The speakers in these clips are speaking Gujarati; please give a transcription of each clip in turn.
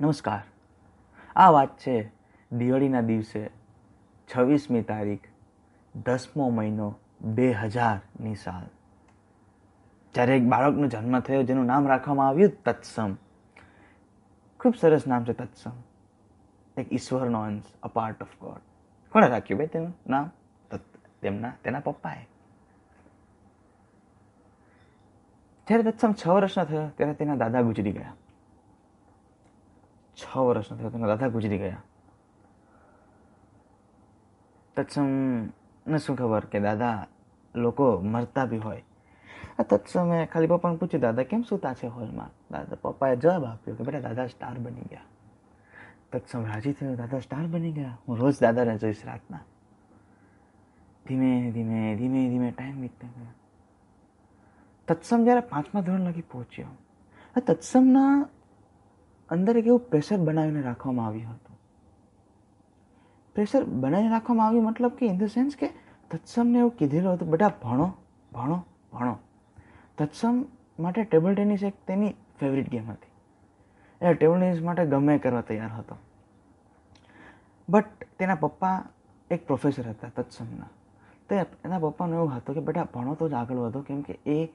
નમસ્કાર. આ વાત છે દિવાળીના દિવસે છવ્વીસમી તારીખ, દસમો મહિનો બે હજારની સાલ. જ્યારે એક બાળકનો જન્મ થયો, જેનું નામ રાખવામાં આવ્યું તત્સમ. ખૂબ સરસ નામ છે તત્સમ. એક ઈશ્વરનો અંશ અ પાર્ટ ઓફ ગોડ કોણે રાખ્યું ભાઈ તેનું નામ? તેમના, તેના પપ્પાએ. જ્યારે તત્સમ છ વર્ષનો થયો, ત્યારે તેના દાદા ગુજરી ગયા. છ વર્ષનો થયો તેના દાદા ગુજરી ગયા. તત્સમને શું ખબર કે દાદા લોકો મરતા બી હોય. આ તત્સમે ખાલી પપ્પાને પૂછ્યું, દાદા, કેમ સૂતા છે હોલમાં? દાદા, પપ્પાએ જવાબ આપ્યો કે, બેટા, દાદા સ્ટાર બની ગયા. તત્સમ રાજી થયો, દાદા સ્ટાર બની ગયા? હું રોજ દાદાને જોઈશ રાતના. ધીમે ધીમે ધીમે ધીમે ટાઈમ વીતતા ગયા. તત્સમ જ્યારે પાંચમા ધોરણ લગી પહોંચ્યો, આ તત્સમના અંદર એક એવું પ્રેશર બનાવીને રાખવામાં આવ્યું હતું. પ્રેશર બનાવીને રાખવામાં આવ્યું મતલબ કે ઇન ધ સેન્સ કે તત્સમને એવું કીધેલું હતું બધા ભણો ભણો ભણો. તત્સમ માટે ટેબલ ટેનિસ એક તેની ફેવરિટ ગેમ હતી. એ ટેબલ ટેનિસ માટે ગમે કરવા તૈયાર હતો. બટ તેના પપ્પા એક પ્રોફેસર હતા તત્સમના. તો એના પપ્પાનું એવું હતું કે, બેટા, ભણો તો જ આગળ વધો, કેમ કે એ,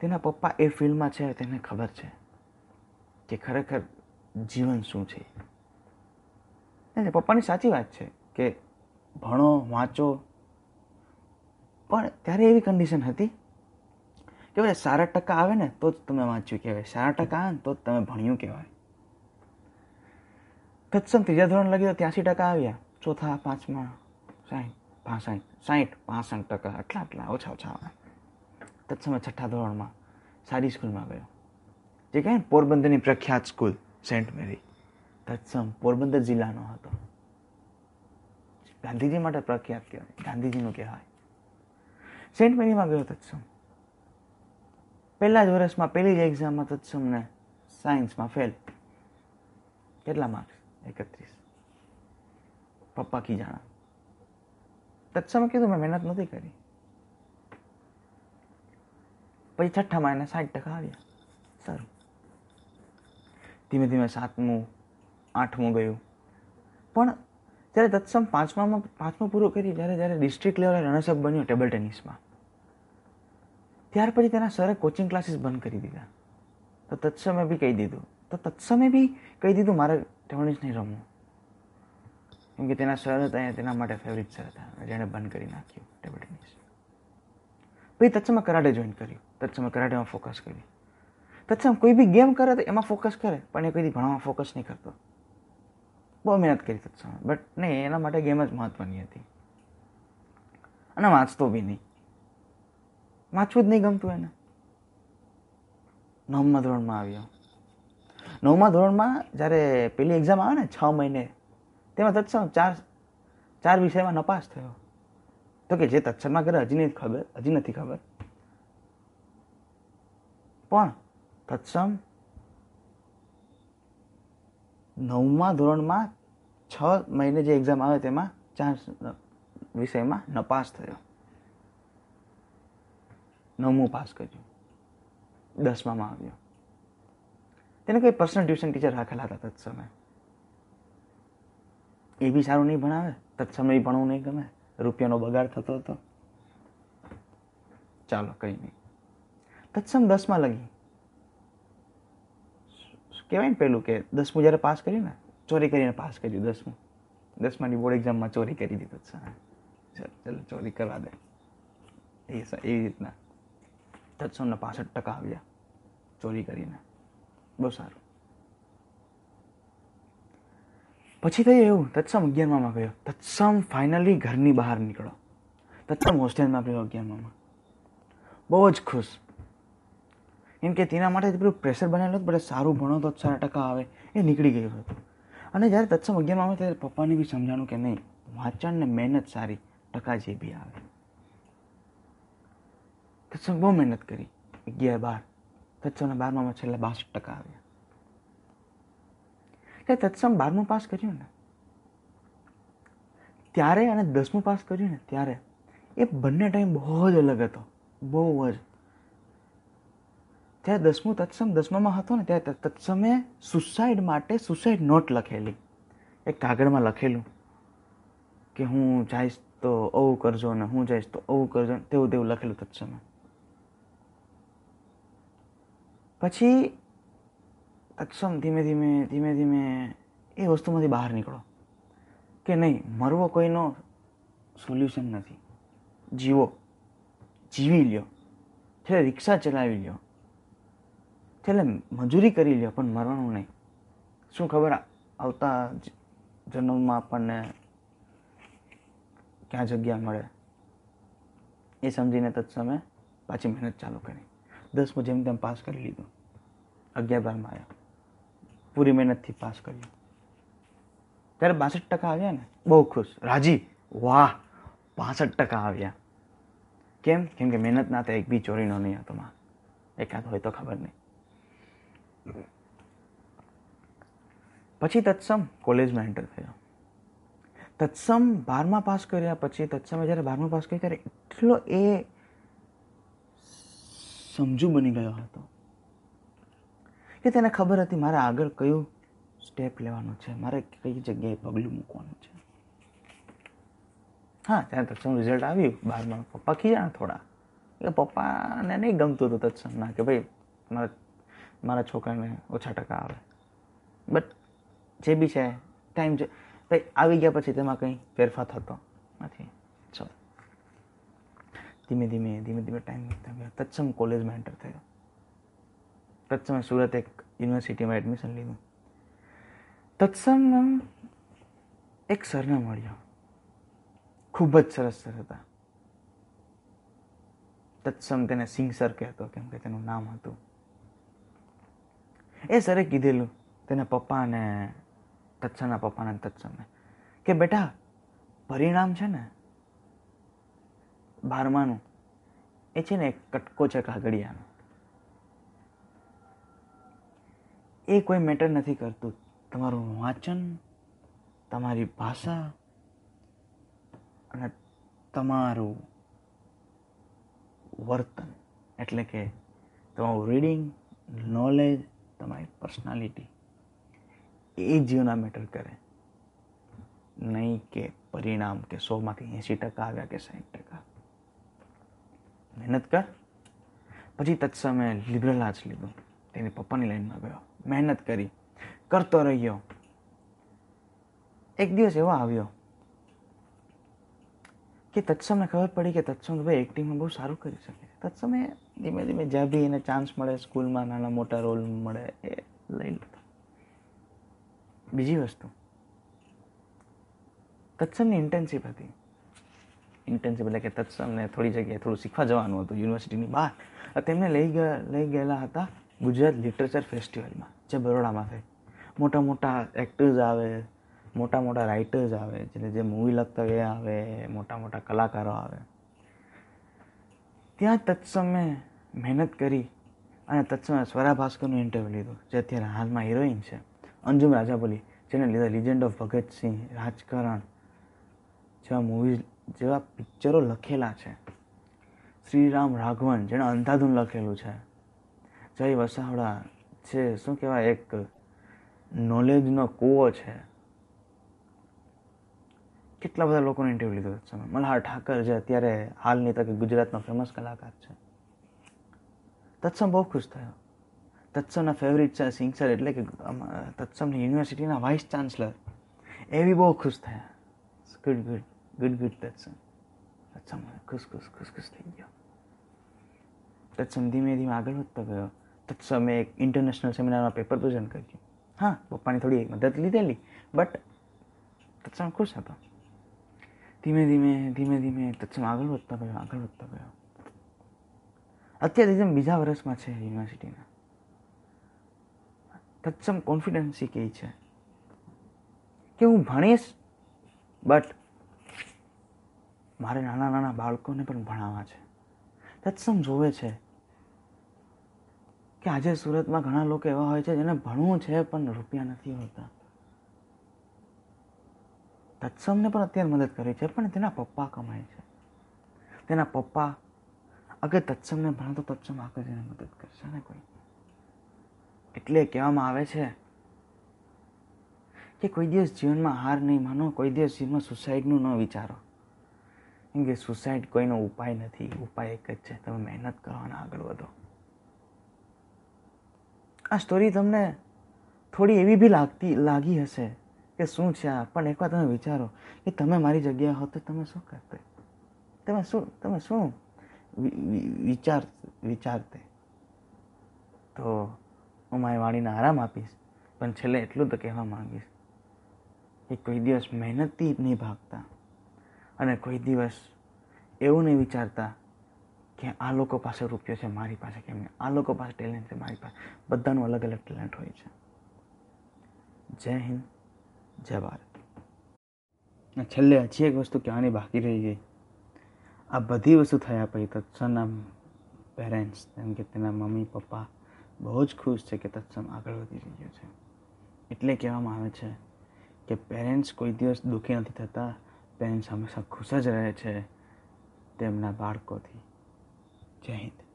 તેના પપ્પા એ ફિલ્ડમાં છે, તેને ખબર છે. કે ખરેખર જીવન શું છે? એટલે પપ્પાની સાચી વાત છે કે ભણો, વાંચો. પણ ત્યારે એવી કન્ડિશન હતી કે ભાઈ સારા ટકા આવે ને, તો જ તમે વાંચ્યું કહેવાય. સારા ટકા આવે ને, તો જ તમે ભણ્યું કહેવાય. તત્સમ ત્રીજા ધોરણ લગી તો ત્યાંસી ટકા આવ્યા. ચોથા, પાંચમા સાઠ પાસઠ સાહીઠ પાસઠ ટકા. આટલા આટલા, ઓછા ઓછા. આવે તત્સમે છઠ્ઠા ધોરણમાં સારી સ્કૂલમાં ગયો. જે કહે પોરબંદરની પ્રખ્યાત school Saint Mary Tatsam Porbandar જિલ્લાનો હતો. ગાંધીજી માટે પ્રખ્યાત કહેવાય, ગાંધીજીનું કહેવાય. સેન્ટ મેરીમાં ગયો તત્સમ. પહેલા જ વર્ષમાં પહેલી જ એક્ઝામમાં તત્સમને સાયન્સમાં ફેલ કેટલા માર્ક્સ એકત્રીસ. પપ્પા કી જાણા. તત્સમે કીધું, મેં મહેનત નથી કરી. પછી છઠ્ઠામાં એને સાઠ ટકા આવ્યા સારું. ધીમે ધીમે સાતમું, આઠમું ગયું. પણ જ્યારે તત્સમ પાંચમામાં પાંચમું પૂરું કરી, જ્યારે જ્યારે ડિસ્ટ્રિક્ટ લેવલે રનર્સઅપ બન્યો ટેબલ ટેનિસમાં ત્યાર પછી તેના સરે કોચિંગ ક્લાસીસ બંધ કરી દીધા. તો તત્સમે બી કહી દીધું. તો તત્સમે બી કહી દીધું, મારે ટેનિસ નહીં રમવું. કેમ કે તેના સર હતા તેના માટે ફેવરિટ સર હતા, જેણે બંધ કરી નાખ્યું ટેબલ ટેનિસ પછી તત્સમે કરાટે જોઈન કર્યું. તત્સમે કરાટેમાં ફોકસ કર્યું. તત્સમ કોઈ બી ગેમ કરે તો એમાં ફોકસ કરે, પણ એ કોઈ ભણવામાં ફોકસ નહીં કરતો. બહુ મહેનત કરી તત્સમે બટ નહીં, એના માટે ગેમ જ મહત્વની હતી. અને વાંચતો બી નહીં. વાંચવું જ નહીં ગમતું એને. નવમા ધોરણમાં આવ્યો. નવમા ધોરણમાં જ્યારે પેલી એક્ઝામ આવે ને, છ મહિને, તેમાં તત્સમ ચાર ચાર વિષયમાં નપાસ થયો. તો કે જે તત્સમના કરે હજી નથી ખબર, હજી નથી ખબર. પણ તત્સમ નવમા ધોરણમાં છ મહિને જે એક્ઝામ આવે તેમાં ચાર વિષયમાં નપાસ થયો. નવમું પાસ કર્યું. દસમામાં આવ્યો. તેને કોઈ પર્સનલ ટ્યુશન ટીચર રાખેલા હતા તત્સમે. એ બી સારું નહીં ભણાવે, તત્સમે બી ભણવું નહીં ગમે, રૂપિયાનો બગાડ થતો હતો. ચાલો કંઈ નહીં. તત્સમ દસમાં લગી. કહેવાય ને પેલું કે દસમું જ્યારે પાસ કર્યું ને, ચોરી કરીને પાસ કર્યું દસમું. દસમાની બોર્ડ એક્ઝામમાં ચોરી કરી દીધું છે. ચાલ, ચાલો, ચોરી કરવા દે. એ એવી રીતના. તત્સમને પાસઠ ટકા આવ્યા ચોરી કરીને. બહુ સારું. પછી થયું એવું, તત્સમ અગિયારમાં ગયો. તત્સમ ફાઇનલી ઘરની બહાર નીકળો. તત્સમ હોસ્ટેલમાં ગયો અગિયારમાં. બહુ જ ખુશ. કેમ કે તેના માટે પેલું પ્રેશર બનેલું હતું બધા સારું ભણો તો સારા ટકા આવે. એ નીકળી ગયું હતું. અને જ્યારે તત્સમ અગિયારમાં આવે ત્યારે પપ્પાને બી સમજાણું કે નહીં, વાંચન ને મહેનત સારી, ટકા જે બી આવે. તત્સમ બહુ મહેનત કરી. અગિયાર, બાર. તત્સમના બારમામાં છેલ્લા બાસઠ ટકા આવ્યા. એટલે તત્સમ બારમું પાસ કર્યું ને, ત્યારે અને દસમું પાસ કર્યું ને, ત્યારે એ બંને ટાઈમ બહુ જ અલગ હતો. બહુ જ. ત્યારે દસમું તત્સમ, દસમામાં હતો ને ત્યારે તત્સમે સુસાઇડ માટે સુસાઇડ નોટ લખેલી. એક કાગળમાં લખેલું કે હું જઈશ તો આવું કરજો ને હું જઈશ તો આવું કરજો ને તેવું તેવું લખેલું તત્સમે. પછી તત્સમ ધીમે ધીમે ધીમે ધીમે એ વસ્તુમાંથી બહાર નીકળો કે નહીં, મરવો કોઈનો સોલ્યુશન નથી. જીવો, જીવી લ્યો. છેલ્લે રિક્ષા ચલાવી લ્યો. છેલ્લે મજૂરી કરી લ્યો, પણ મરવાનું નહીં. શું ખબર આવતા જન્મમાં આપણને ક્યાં જગ્યા મળે? એ સમજીને તત્સમે પાછી મહેનત ચાલુ કરી. દસમું જેમ તેમ પાસ કરી લીધું. અગિયાર બારમાં આવ્યા. પૂરી મહેનતથી પાસ કર્યું. ત્યારે બાસઠ ટકા આવ્યા ને? બહુ ખુશ. રાજી? વાહ! પાસઠ ટકા આવ્યા. કેમ? કેમ કે મહેનત ના થાય, એક બી ચોરીનો નહીં હતો માં. એકાદ હોય તો ખબર નહીં. પછી તત્સમ કોલેજમાં એન્ટર થયો. તત્સમ બારમા પાસ કર્યા પછી, તત્સમે જ્યારે બારમા પાસ કર્યા ત્યારે એટલો એ સમજુ બની ગયો હતો કે તેને ખબર હતી મારે આગળ કયું સ્ટેપ લેવાનું છે, મારે કઈ જગ્યાએ પગલું મૂકવાનું છે. હા, ત્યારે તત્સમ રિઝલ્ટ આવ્યું. બારમા પપ્પા ખીજાણ થોડા. કે પપ્પાને નહીં ગમતું હતું તત્સમના, કે ભાઈ, મારા મારા છોકરાને ઓછા ટકા આવે. બટ જે બી છે ટાઈમ છે, ભાઈ, આવી ગયા પછી તેમાં કંઈ ફેરફાર થતો નથી. ચલો ધીમે ધીમે ધીમે ધીમે ટાઈમ વીતતા ગયો. તત્સમ કોલેજમાં એન્ટર થયો. તત્સમે સુરત એક યુનિવર્સિટીમાં એડમિશન લીધું. તત્સમ એક સરને મળ્યો. ખૂબ જ સરસ સર હતા. તત્સમ તેને સિંહ સર કહેતો, કેમ કે તેનું નામ હતું. એ સરે કીધેલું, તેના પપ્પા અને તત્સમના પપ્પાને તત્સમે કે બેટા, પરિણામ છે ને, બારમાનું, એ છે ને કટકો છે કાગળિયાનો. એ કોઈ મેટર નથી કરતું. તમારું વાંચન, તમારી ભાષા અને તમારું વર્તન. એટલે કે તમારું રીડિંગ નોલેજ તમારી પર્સનાલિટી એ જીવના મેટર કરે. નહીં કે પરિણામ કે સોમાંથી એંશી ટકા આવ્યા કે સાઠ ટકા. મહેનત કર. પછી તત્સમે લિબરલ આર્ટ્સ લીધું. તેની પપ્પાની લાઈનમાં ગયો. મહેનત કરી. કરતો રહ્યો. એક દિવસ એવો આવ્યો કે તત્સમને ખબર પડી કે તત્સમ ભાઈ એક્ટિંગમાં બહુ સારું કરી શકે. તત્સમે ધીમે ધીમે જ્યાં બી એને ચાન્સ મળે, સ્કૂલમાં નાના મોટા રોલ મળે એ લઈ લેતા. બીજી વસ્તુ. તત્સમની ઇન્ટર્નશીપ હતી. ઇન્ટર્નશીપ એટલે કે તત્સમને થોડી જગ્યાએ થોડું શીખવા જવાનું હતું યુનિવર્સિટીની બહાર. તેમને લઈ ગયા, લઈ ગયેલા હતા ગુજરાત લિટરેચર ફેસ્ટિવલમાં જે બરોડામાં થઈ મોટા મોટા એક્ટર્સ આવે, મોટા મોટા રાઇટર્સ આવે જે મૂવી લખતા એ આવે, મોટા મોટા કલાકારો આવે. ત્યાં તત્સમે મહેનત કરી અને તત્સમે સ્વરા ભાસ્કરનું ઇન્ટરવ્યૂ લીધું, જે અત્યારે હાલમાં હિરોઈન છે. અંજુમ રાજાબોલી જેને લીધા લિજેન્ડ ઓફ ભગતસિંહ રાજકારણ, જેવા મૂવીઝ જેવા પિક્ચરો લખેલા છે. શ્રીરામ રાઘવન, જેણે અંધાધૂન લખેલું છે. જય વસાવડા છે, શું કહેવાય, એક નોલેજનો કૂવો છે. કેટલા બધા લોકોને ઇન્ટરવ્યૂ લીધો છે? મલ્હાર ઠાકર જે અત્યારે હાલની તકે ગુજરાતનો ફેમસ કલાકાર છે. તત્સમ બહુ ખુશ થયો. તત્સમના ફેવરિટ છે સિંગ સર એટલે કે તત્સમની યુનિવર્સિટીના વાઇસ ચાન્સલર એવી બહુ ખુશ થયા. Good good good good Tatsam. Tatsam ખુશ ખુશ ખુશ ખુશ થઈ ગયો. તત્સમ ધીમે ધીમે આગળ વધતો ગયો. તત્સમે એક ઇન્ટરનેશનલ સેમિનારમાં પેપર પ્રેઝન્ટ કર્યું. હા, પપ્પાની થોડી મદદ લીધેલી બટ તત્સમ ખુશ હતો. ધીમે ધીમે ધીમે ધીમે તત્સમ આગળ વધતા ગયો, આગળ વધતા ગયો. અત્યારે જેમ બીજા વર્ષમાં છે યુનિવર્સિટીના, તત્સમ કોન્ફિડન્સી કહે છે કે હું ભણીશ, બટ મારે નાના નાના બાળકોને પણ ભણાવવા છે. તત્સમ જોવે છે કે આજે સુરતમાં ઘણા લોકો એવા હોય છે જેને ભણવું છે, પણ રૂપિયા નથી હોતા. તત્સમને પણ અત્યારે મદદ કરી છે, પણ તેના પપ્પા કમાય છે. તેના પપ્પા અગર તત્સમને ભણે તો તત્સમ આગળ જઈને મદદ કરશે ને કોઈ? એટલે કહેવામાં આવે છે કે કોઈ દિવસ જીવનમાં હાર નહીં માનો, કોઈ દિવસ જીવનમાં સુસાઇડનું ન વિચારો. કેમ કે સુસાઇડ કોઈનો ઉપાય નથી, ઉપાય એક જ છે, તમે મહેનત કરવાના આગળ વધો. આ સ્ટોરી તમને થોડી એવી બી લાગતી, લાગી હશે કે શું છે આ? પણ એકવાર તમે વિચારો કે તમે મારી જગ્યાએ હો તો તમે શું કરતે? તમે શું તમે શું વિચાર, વિચારતે? તો હું મારી વાણીને આરામ આપીશ, પણ છેલ્લે એટલું તો કહેવા માંગીશ કે કોઈ દિવસ મહેનતથી નહીં ભાગતા અને કોઈ દિવસ એવું નહીં વિચારતા કે આ લોકો પાસે રૂપિયો છે મારી પાસે કેમ નહીં? આ લોકો પાસે ટેલેન્ટ છે મારી પાસે. બધાનું અલગ અલગ ટેલેન્ટ હોય છે. જય હિન્દ. જય છેલ્લે હજી એક વસ્તુ કહેવાની બાકી રહી ગઈ. આ બધી વસ્તુ થયા પછી તત્સમના પેરેન્ટ્સ જેમ કે તેના મમ્મી, પપ્પા બહુ જ ખુશ છે કે તત્સમ આગળ વધી રહ્યો છે. એટલે કહેવામાં આવે છે કે પેરેન્ટ્સ કોઈ દિવસ દુઃખી નથી થતા. પેરેન્ટ્સ હંમેશા ખુશ જ રહે છે તેમના બાળકોથી. જય હિન્દ.